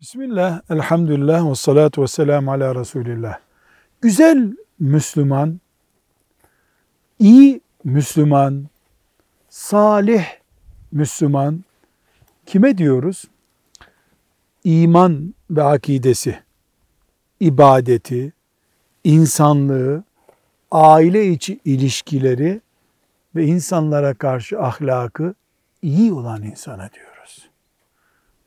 Bismillah, elhamdülillah ve salatu ve selamu ala Resulillah. Güzel Müslüman, iyi Müslüman, salih Müslüman kime diyoruz? İman ve akidesi, ibadeti, insanlığı, aile içi ilişkileri ve insanlara karşı ahlakı iyi olan insana diyoruz.